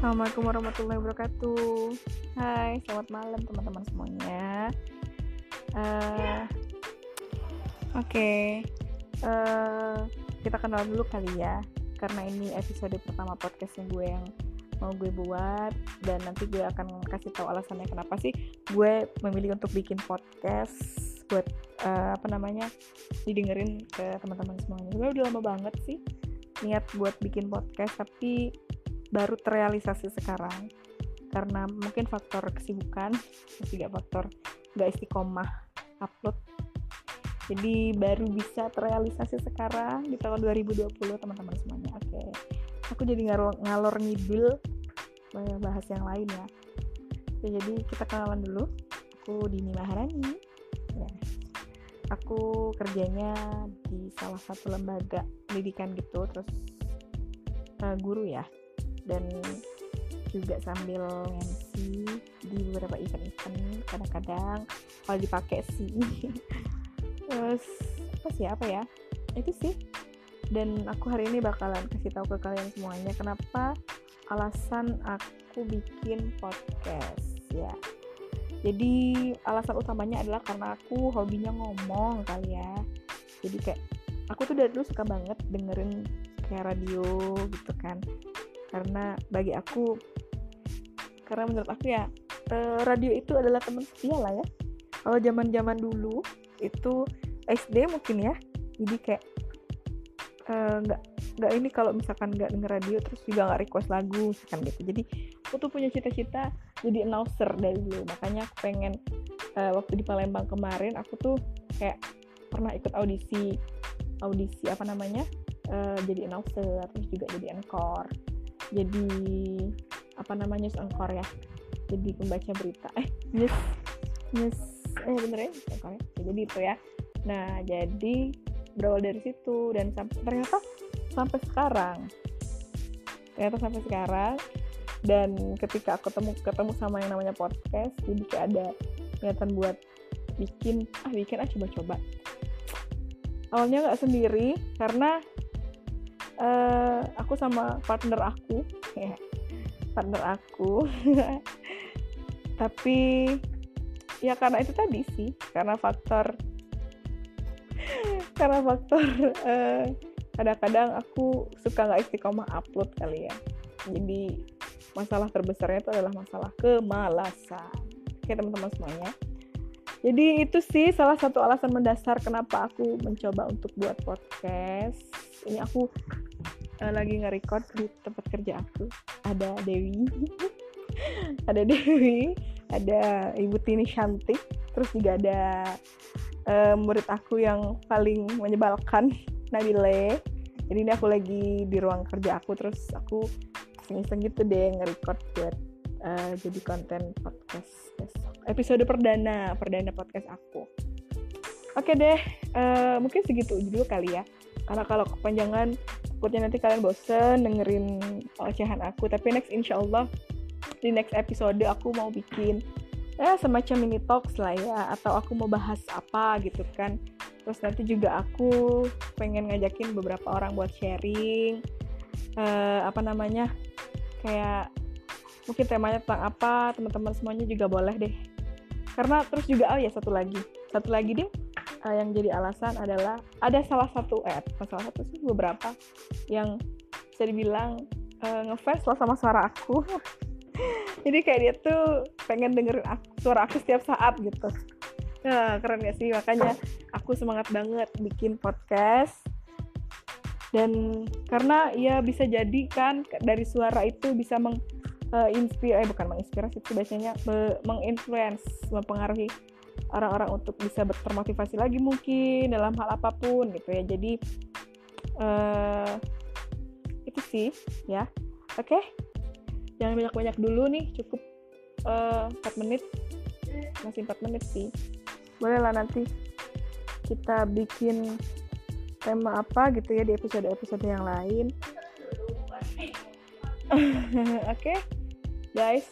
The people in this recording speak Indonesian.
Assalamualaikum warahmatullahi wabarakatuh. Hai, selamat malam teman-teman semuanya. Uh, Oke, okay. uh, eh, kita kenal dulu kali ya, karena ini episode pertama podcastnya gue yang mau gue buat dan nanti gue akan kasih tahu alasannya kenapa sih gue memilih untuk bikin podcast buat uh, apa namanya didengerin ke teman-teman semuanya. Gue udah lama banget sih niat buat bikin podcast tapi baru terrealisasi sekarang. Karena mungkin faktor kesibukan juga faktor nggak istiqomah upload. Jadi baru bisa terrealisasi sekarang di tahun 2020 teman-teman semuanya. Oke. Okay. aku jadi ngalor, ngalor ngidul bahas yang lain ya. Jadi kita kenalan dulu. Aku Dini Maharani. Ya. aku kerjanya di salah satu lembaga pendidikan gitu terus uh, guru ya dan juga sambil MC di beberapa event-event kadang-kadang kalau dipakai sih. Terus apa sih apa ya? Itu sih. Dan aku hari ini bakalan kasih tahu ke kalian semuanya kenapa alasan aku bikin podcast ya. Jadi alasan utamanya adalah karena aku hobinya ngomong kali ya. Jadi kayak aku tuh dari dulu suka banget dengerin kayak radio gitu kan karena bagi aku karena menurut aku ya eh, radio itu adalah teman setia lah ya. Kalau zaman zaman dulu itu SD mungkin ya. Jadi kayak eh, nggak uh, nggak ini kalau misalkan nggak denger radio terus juga nggak request lagu misalkan gitu. Jadi aku tuh punya cita-cita jadi announcer dari dulu. Makanya aku pengen uh, waktu di Palembang kemarin aku tuh kayak pernah ikut audisi audisi apa namanya uh, jadi announcer terus juga jadi encore jadi apa namanya news anchor ya. Jadi pembaca berita. Eh news news eh bener ya anchor ya. jadi itu ya. Nah jadi berawal dari situ dan sampai ternyata sampai sekarang. Ternyata sampai sekarang. Dan ketika aku ketemu ketemu sama yang namanya podcast jadi kayak ada niatan buat bikin ah bikin ah coba-coba. Awalnya nggak sendiri karena uh, aku sama partner aku. Ya partner aku. Tapi ya karena itu tadi sih karena faktor karena faktor uh, kadang-kadang aku suka nggak istiqomah upload kali ya. Jadi masalah terbesarnya itu adalah masalah kemalasan. Oke teman-teman semuanya. Jadi itu sih salah satu alasan mendasar kenapa aku mencoba untuk buat podcast. Ini aku uh, lagi nge-record di tempat kerja aku. Ada Dewi. Ada Dewi ada Ibu Tini Cantik terus juga ada uh, murid aku yang paling menyebalkan Nabile jadi ini aku lagi di ruang kerja aku terus aku iseng gitu deh nge-record buat uh, jadi konten podcast episode perdana perdana podcast aku. Oke deh uh, mungkin segitu dulu kali ya. Karena kalau kepanjangan takutnya nanti kalian bosen dengerin ocehan aku. Tapi next insya Allah di next episode aku mau bikin ya semacam mini talks lah ya. Atau aku mau bahas apa gitu kan. Terus nanti juga aku pengen ngajakin beberapa orang buat sharing uh, apa namanya kayak mungkin temanya tentang apa teman-teman semuanya juga boleh deh. Karena terus juga oh ya satu lagi. Satu lagi deh uh, yang jadi alasan adalah ada salah satu eh salah satu sih beberapa yang bisa dibilang uh, ngefans lah sama suara aku. Jadi kayak dia tuh pengen dengerin aku, suara aku setiap saat gitu. Nah, keren gak sih? Makanya aku semangat banget bikin podcast. Dan karena ya bisa jadi kan dari suara itu bisa meng uh, eh bukan menginspirasi itu biasanya menginfluence mempengaruhi orang-orang untuk bisa termotivasi lagi mungkin dalam hal apa pun gitu ya jadi uh, itu sih ya oke okay? jangan banyak-banyak dulu nih cukup uh, eh, 4 menit masih 4 menit sih boleh lah nanti kita bikin tema apa gitu ya di episode-episode yang lain oke okay? guys